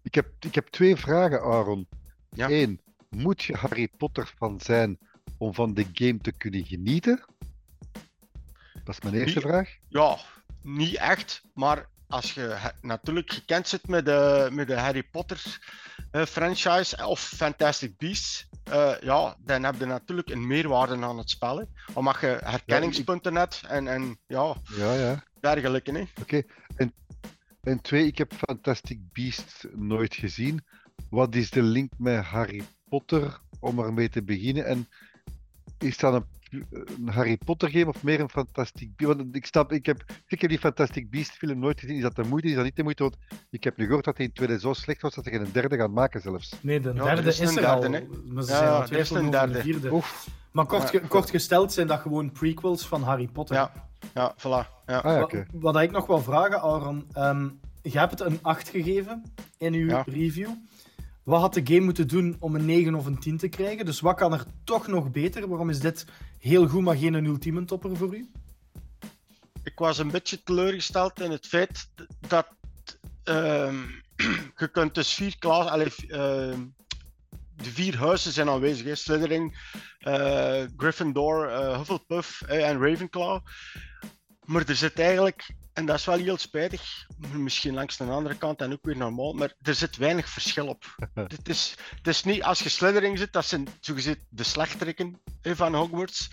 Ik heb, ik heb twee vragen, Aaron. Ja. Eén, moet je Harry Potter fan zijn om van de game te kunnen genieten? Dat is mijn eerste vraag. Ja, niet echt, maar als je natuurlijk gekend zit met de, met de Harry Potter eh, franchise of Fantastic Beasts, eh, ja, dan heb je natuurlijk een meerwaarde aan het spel. Hè. Omdat je herkenningspunten hebt en, en ja, Ja, ja. dergelijke. Oké. En, en twee, ik heb Fantastic Beasts nooit gezien. Wat is de link met Harry Potter om ermee te beginnen? En is dat een, een Harry Potter game of meer een Fantastic Beasts? Want ik snap, ik heb, ik heb die Fantastic Beasts film nooit gezien. Is dat de moeite? Is dat niet de moeite? Want ik heb nu gehoord dat hij in 2000 zo slecht was dat ze geen derde gaan maken zelfs. Nee, de Ja, derde er is is, een er al. derde, hè. Maar ze Ja, zijn er is een over de derde. vierde. Oef. Maar kort, ge- kort gesteld zijn dat gewoon prequels van Harry Potter. Ja, ja, voilà. Ja. Ah ja, Wa- oké. Wat, ik nog wil vragen, Aaron. ehm je hebt het een 8 gegeven in uw Ja. review. Wat had de game moeten doen om een 9 of een 10 te krijgen? Dus wat kan er toch nog beter? Waarom is dit heel goed, maar geen een ultieme topper voor u? ik was een beetje teleurgesteld in het feit dat ehm, (clears throat) je kunt dus vier klas, allee, ehm, de vier huizen zijn aanwezig. Hè. Eh, Gryffindor, eh, Hufflepuff eh, en Ravenclaw. Maar er zit eigenlijk, en dat is wel heel spijtig, misschien langs de andere kant en ook weer normaal, maar er zit weinig verschil op. (laughs) het, is, het is niet, als je Slytherin zit, dat zijn zogezegd de slechteriken hè, van Hogwarts.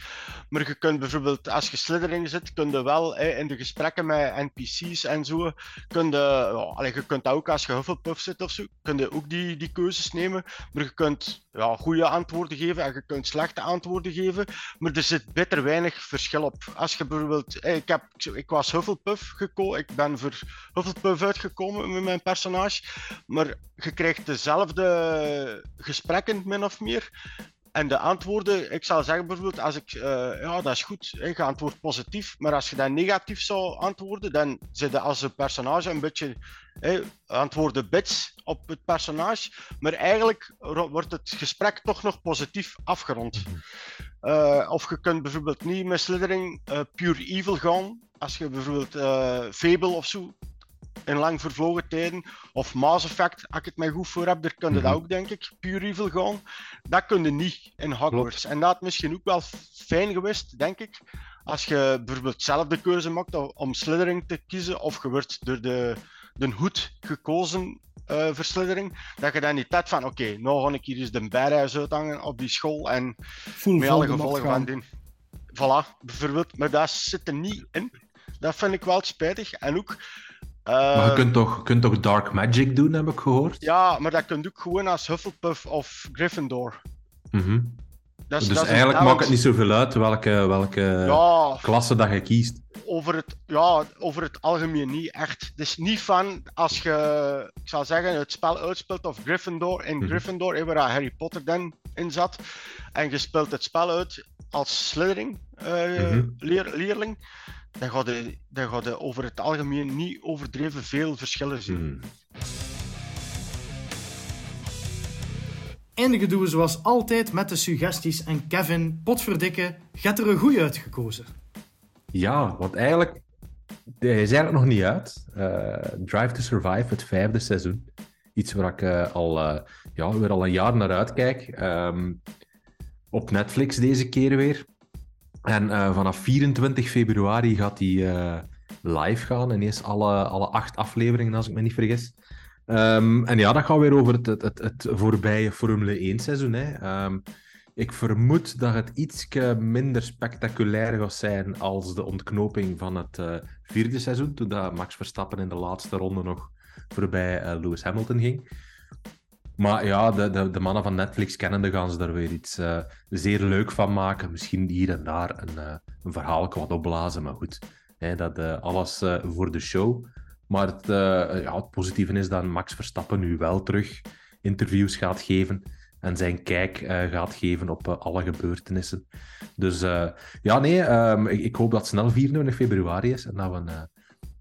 Maar je kunt bijvoorbeeld, als je Slytherin zit, kun je wel hè, in de gesprekken met NPC's en zo, kun je, ja, allee, je kunt dat ook als je Hufflepuff zit of zo, kun je ook die, die keuzes nemen. Maar je kunt ja, goede antwoorden geven en je kunt slechte antwoorden geven. Maar er zit bitter weinig verschil op. Als je bijvoorbeeld, ik, heb, ik was Hufflepuff ik ben voor Hufflepuff uitgekomen met mijn personage. Maar je krijgt dezelfde gesprekken, min of meer. En de antwoorden, ik zal zeggen bijvoorbeeld, als ik, eh, ja, dat is goed, hè, je antwoordt positief, maar als je dan negatief zou antwoorden, dan zit je als een personage een beetje, hè, antwoorden bits op het personage, maar eigenlijk wordt het gesprek toch nog positief afgerond. Eh, of je kunt bijvoorbeeld niet met Slytherin eh, pure evil gaan, als je bijvoorbeeld eh, Fable of zo, in lang vervlogen tijden, of Mass Effect, als ik het mij goed voor heb, daar kun je dat Mhm. ook, denk ik, pure evil gaan. Dat kun je niet in Hogwarts. En dat had misschien ook wel fijn geweest, denk ik, als je bijvoorbeeld zelf de keuze maakt om- Slytherin te kiezen, of je wordt door de, de hoed gekozen eh voor Slytherin, dat je dan niet hebt van, oké, nou ga ik hier eens de bijreis uithangen op die school en met alle gevolgen van dien. Voilà, bijvoorbeeld. Maar dat zit er niet in. Dat vind ik wel spijtig. En ook... eh, Maar je kunt toch, je kunt toch Dark Magic doen, heb ik gehoord? Ja, maar dat kun je ook gewoon als Hufflepuff of Gryffindor. Mhm. Is, Dus dat eigenlijk maakt het niet zoveel uit welke, welke Ja, klasse dat je kiest. over het, ja, over het algemeen niet echt. Het is niet van als je, ik zal zeggen, het spel uitspeelt of Gryffindor in Mhm. Gryffindor, waar Harry Potter dan in zat, en je speelt het spel uit als Slytherin eh, Mhm. leer, leerling, dan ga, je, dan ga je over het algemeen niet overdreven veel verschillen zien. Hmm. Eindigen doen we zoals altijd met de suggesties. En Kevin, potverdikke, gaat er een goeie uitgekozen. Ja, want eigenlijk, hij is eigenlijk nog niet uit. Eh, Drive to Survive, het vijfde seizoen. Iets waar ik eh, al, eh, ja, weer al een jaar naar uitkijk. Ehm, op Netflix deze keer weer. En vanaf 24 februari gaat hij live gaan. Ineens alle, alle acht afleveringen, als ik me niet vergis. Ehm, en ja, dat gaat weer over het, het, het, voorbije Formule 1 seizoen. Hè. Ehm, ik vermoed dat het iets minder spectaculair gaat zijn als de ontknoping van het eh, vierde seizoen, toen dat Max Verstappen in de laatste ronde nog voorbij eh, Lewis Hamilton ging. Maar ja, de, de, de mannen van Netflix kennende gaan ze daar weer iets eh, zeer leuk van maken. Misschien hier en daar een, een verhaal wat opblazen, maar goed. Hè, dat, alles voor de show. Maar het, eh, ja, het positieve is dat Max Verstappen nu wel terug interviews gaat geven en zijn kijk eh, gaat geven op eh, alle gebeurtenissen. Dus ja, nee, ehm, ik, ik hoop dat het snel 24 februari is en dat we, eh,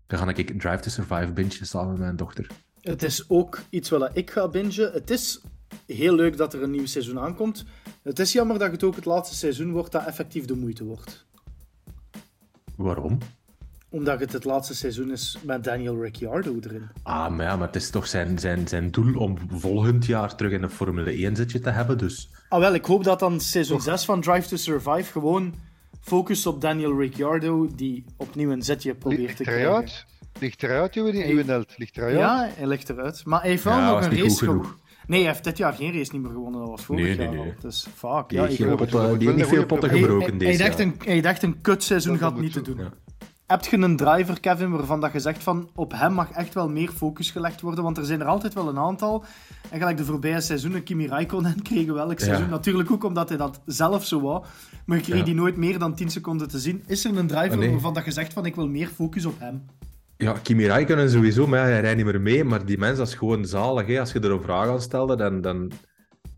dan ga ik Drive to Survive bingen samen met mijn dochter. Het is ook iets wat ik ga bingen. Het is heel leuk dat er een nieuw seizoen aankomt. Het is jammer dat het ook het laatste seizoen wordt dat effectief de moeite wordt. Waarom? Omdat het het laatste seizoen is met Daniel Ricciardo erin. Ah, maar ja, maar het is toch zijn, zijn, zijn doel om volgend jaar terug in een Formule 1 zitje te hebben, dus... Ah wel, ik hoop dat dan seizoen 6 van Drive to Survive gewoon Focus op Daniel Ricciardo, die opnieuw een zetje probeert Ligt te krijgen. eruit? Ligt eruit, Hij- uw held? Ligt eruit? Ja, hij ligt eruit. Maar hij heeft wel Ja, nog een race gewonnen. Nee, hij heeft dit jaar geen race niet meer gewonnen. Dat was vorig Nee, nee, jaar nee. al. Dus fuck. Die Ja, heeft ik geen hoop het die heeft niet veel potten gebroken hij, hij, deze dacht jaar. een, hij dacht een kutseizoen gaat niet te doen. Ja. Heb je een driver, Kevin, waarvan dat je zegt van op hem mag echt wel meer focus gelegd worden? Want er zijn er altijd wel een aantal. En gelijk de voorbije seizoenen, Kimi Raikkonen (laughs) kregen we elk seizoen. Ja. Natuurlijk ook omdat hij dat zelf zo wou. Maar je kreeg Ja. die nooit meer dan 10 seconden te zien. Is er een driver Ah, nee. waarvan dat je zegt van ik wil meer focus op hem? Ja, Kimi Räikkönen sowieso, maar hij rijdt niet meer mee. Maar die mens, dat is gewoon zalig. Hè. Als je er een vraag aan stelde, dan, dan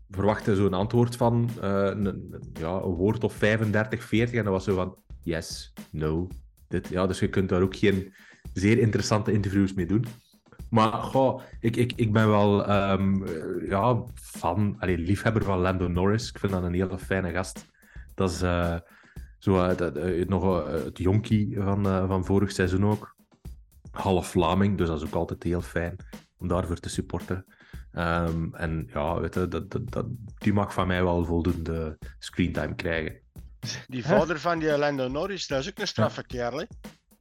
verwacht hij zo'n antwoord van eh, een, ja, een woord of 35, 40. En dat was zo van yes, no, dit. Ja, dus je kunt daar ook geen zeer interessante interviews mee doen. Maar goh, ik, ik, ik ben wel ehm, eh, ja, fan, allee, liefhebber van Lando Norris. Ik vind dat een hele fijne gast. Dat is eh, zo, eh, dat, eh, nog het jonkie van, van vorig seizoen ook half Vlaming, dus dat is ook altijd heel fijn om daarvoor te supporteren. Ehm, en ja, weet je, dat, dat, dat, die mag van mij wel voldoende screentime krijgen. Die vader van die Lando Norris, dat is ook een straffe kerel. hè?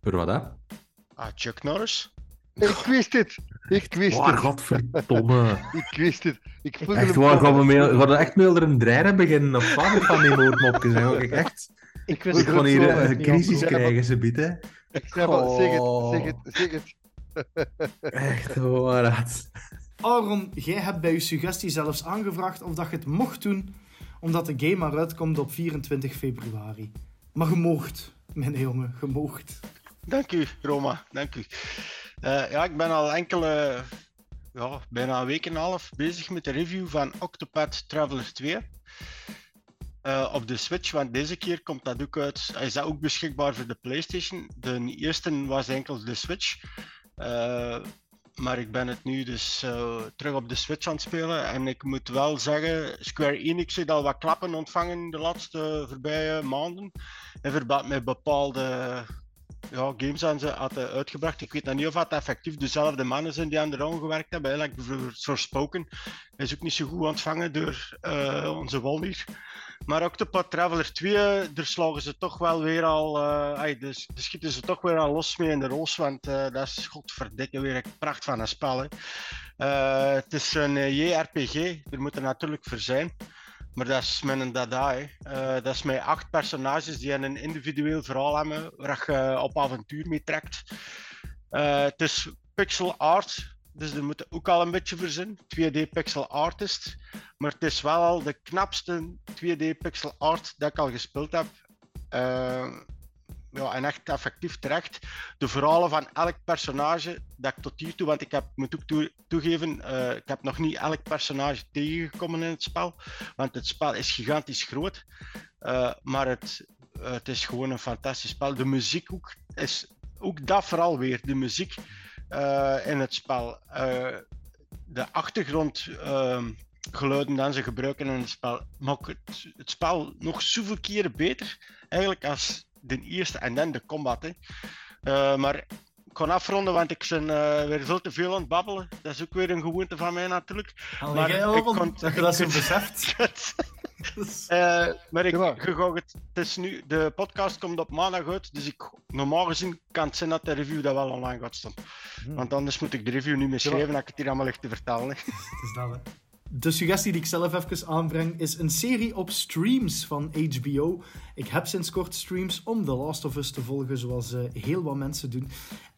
Voor wat, hè? Ah, Chuck Norris. Ik wist het! Ik wist Waar, het! godverdomme. (laughs) Ik wist het! Ik voelde Echt waar, gaan we, mee, gaan we echt mee een dreinen beginnen of wat met van die moordmopjes? hè? Ik echt Ik ik ga hier een crisis krijgen, ze bieden. Ik zeg het, zeg het, zeg het. Echt waar. Aaron, jij hebt bij je suggestie zelfs aangevraagd of dat je het mocht doen, omdat de game maar uitkomt op 24 februari. Maar je moogt, mijn jongen, je moogt. Dank u, Roma. Dank u. Eh, ja, ik ben al enkele, ja, bijna een week en een half bezig met de review van Octopath Traveler 2. Eh, op de Switch, want deze keer komt dat ook uit. Is dat ook beschikbaar voor de PlayStation? De eerste was enkel de Switch. Eh, maar ik ben het nu dus eh, terug op de Switch aan het spelen. En ik moet wel zeggen, Square Enix heeft al wat klappen ontvangen de laatste voorbije maanden. In verband met bepaalde ja, games aan ze hadden uitgebracht. Ik weet nog niet of het effectief dezelfde mannen zijn die aan de rang gewerkt hebben. Eigenlijk voor Forspoken is ook niet zo goed ontvangen door eh, onze Walnier. Maar Octopath Traveler 2, daar slagen ze toch wel weer al... ay, dus, daar schieten ze toch weer al los mee in de roos, want eh, dat is godverdikke weer een pracht van een spel. Eh, het is een JRPG, er moet er natuurlijk voor zijn. Maar dat is met een dada. Dat is met acht personages die een individueel verhaal hebben, waar je op avontuur mee trekt. Het is pixel art, dus er moet ook al een beetje voor zijn. 2D pixel artist. Maar het is wel al de knapste 2D pixel art dat ik al gespeeld heb. Eh, ja, en echt effectief terecht. De verhalen van elk personage dat ik tot hiertoe, want ik heb, moet ook toe- toegeven, eh, ik heb nog niet elk personage tegengekomen in het spel, want het spel is gigantisch groot. Eh, maar het, het is gewoon een fantastisch spel. De muziek ook, is ook dat vooral weer, de muziek in het spel. Eh, de achtergrondgeluiden die ze gebruiken in het spel, maken het, spel nog zoveel keren beter, eigenlijk als de eerste en dan de combat. Eh, maar ik kan afronden, want ik ben eh, weer veel te veel aan het babbelen. Dat is ook weer een gewoonte van mij natuurlijk. Allee, Maar jij, ik kon- dat je dat (laughs) zo beseft. (laughs) Eh, maar ik, Ja, het, het is nu, de podcast komt op maandag uit, dus ik, normaal gezien kan het zijn dat de review dat wel online gaat staan. Hmm. Want anders moet ik de review niet meer Ja, schrijven, dat ik het hier allemaal lig te. Het is dat, hè. De suggestie die ik zelf even aanbreng is een serie op streams van HBO. Ik heb sinds kort streams om The Last of Us te volgen, zoals eh, heel wat mensen doen.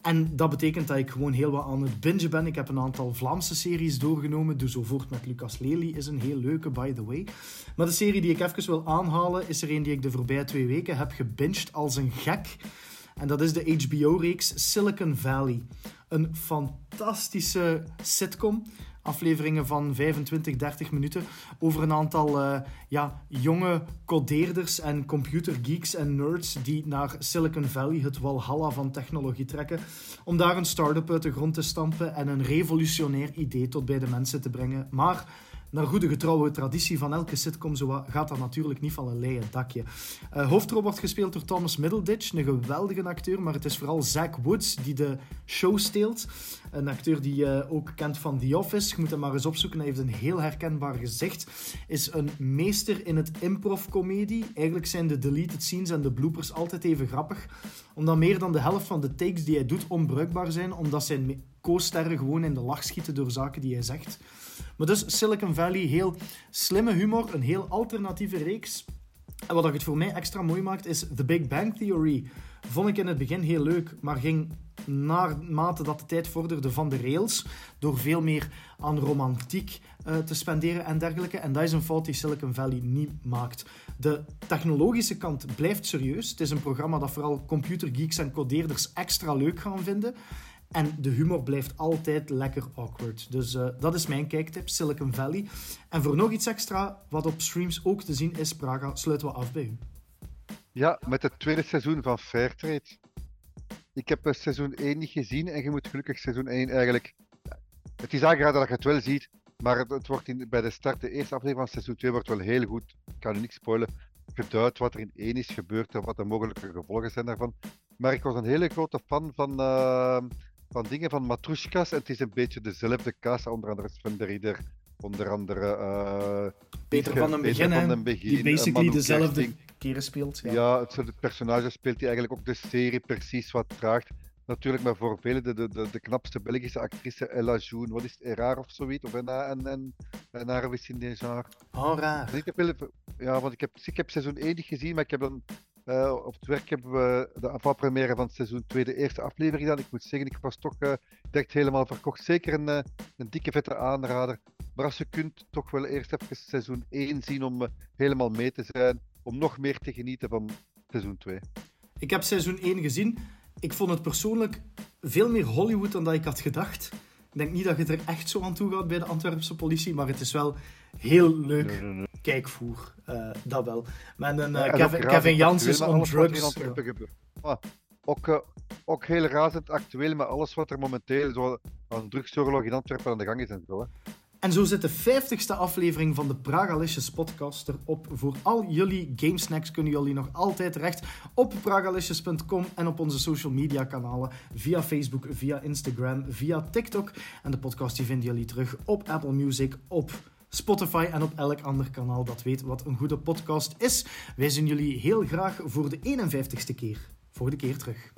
En dat betekent dat ik gewoon heel wat aan het bingen ben. Ik heb een aantal Vlaamse series doorgenomen. Doe zo voort met Lucas Lely is een heel leuke, by the way. Maar de serie die ik even wil aanhalen, is er een die ik de voorbije twee weken heb gebinged als een gek. En dat is de HBO-reeks Silicon Valley. Een fantastische sitcom. Afleveringen van 25, 30 minuten. Over een aantal eh, ja, jonge codeerders en computergeeks en nerds die naar Silicon Valley, het walhalla van technologie, trekken. Om daar een start-up uit de grond te stampen en een revolutionair idee tot bij de mensen te brengen. Maar naar goede getrouwe traditie van elke sitcom zo gaat dat natuurlijk niet van een leien dakje. Uh, hoofdrol wordt gespeeld door Thomas Middleditch, een geweldige acteur, maar het is vooral Zach Woods die de show steelt. Een acteur die je ook kent van The Office. Je moet hem maar eens opzoeken, hij heeft een heel herkenbaar gezicht. Is een meester in het improv-comedie. Eigenlijk zijn de deleted scenes en de bloopers altijd even grappig, omdat meer dan de helft van de takes die hij doet onbruikbaar zijn, omdat zijn co-sterren gewoon in de lach schieten door zaken die hij zegt. Maar dus Silicon Valley, heel slimme humor, een heel alternatieve reeks. En wat het voor mij extra mooi maakt, is The Big Bang Theory. Vond ik in het begin heel leuk, maar ging naarmate dat de tijd vorderde van de rails, door veel meer aan romantiek uh, te spenderen en dergelijke. En dat is een fout die Silicon Valley niet maakt. De technologische kant blijft serieus. Het is een programma dat vooral computergeeks en codeerders extra leuk gaan vinden. En de humor blijft altijd lekker awkward. Dus uh, dat is mijn kijktip, Silicon Valley. En voor nog iets extra, wat op streams ook te zien is, Praga, sluiten we af bij u. Ja, met het tweede seizoen van Fairtrade. Ik heb uh, seizoen 1 niet gezien en je moet gelukkig seizoen 1 eigenlijk... Het is aangeraden dat je het wel ziet, maar het, wordt in, bij de start, de eerste aflevering van seizoen 2, wordt wel heel goed, ik kan u niks spoilen, geduid wat er in 1 is gebeurd en wat de mogelijke gevolgen zijn daarvan. Maar ik was een hele grote fan van... Uh, van dingen van Matrushkas. En het is een beetje dezelfde kaas, onder andere Sven de Ridder, onder andere... Uh, Peter, van den Begin, van den Begin die basically dezelfde keren speelt. Ja, ja het, personage speelt die eigenlijk ook de serie precies wat vraagt. Natuurlijk, maar voor velen de, de, de, knapste Belgische actrice Ella Joen. Wat is het, Eraar of zoiets? Of een, en, en, en Arvis in deze jaar. Oh, raar. Ik heb, ja, want ik heb, ik heb seizoen 1 niet gezien, maar ik heb dan uh, op het werk hebben we de afvalpremière van seizoen 2 de eerste aflevering gedaan. Ik moet zeggen, ik was toch uh, direct helemaal verkocht. Zeker een, uh, een dikke vette aanrader. Maar als je kunt, toch wel eerst even seizoen 1 zien om helemaal mee te zijn. Om nog meer te genieten van seizoen 2. Ik heb seizoen 1 gezien. Ik vond het persoonlijk veel meer Hollywood dan dat ik had gedacht. Ik denk niet dat je er echt zo aan toe gaat bij de Antwerpse politie, maar het is wel heel leuk kijkvoer. Uh, dat wel. Met een uh, Kevin, Kevin Janssens on drugs. Ah, ook, uh, ook heel razend actueel met alles wat er momenteel zo aan drugsoorlog in Antwerpen aan de gang is en zo. Hè. En zo zit de 50ste aflevering van de Pragalicious podcast erop. Voor al jullie gamesnacks kunnen jullie nog altijd terecht op pragalicious.com en op onze social media kanalen via Facebook, via Instagram, via TikTok. En de podcast die vinden jullie terug op Apple Music, op Spotify en op elk ander kanaal dat weet wat een goede podcast is. Wij zien jullie heel graag voor de 51ste keer. Voor de keer terug.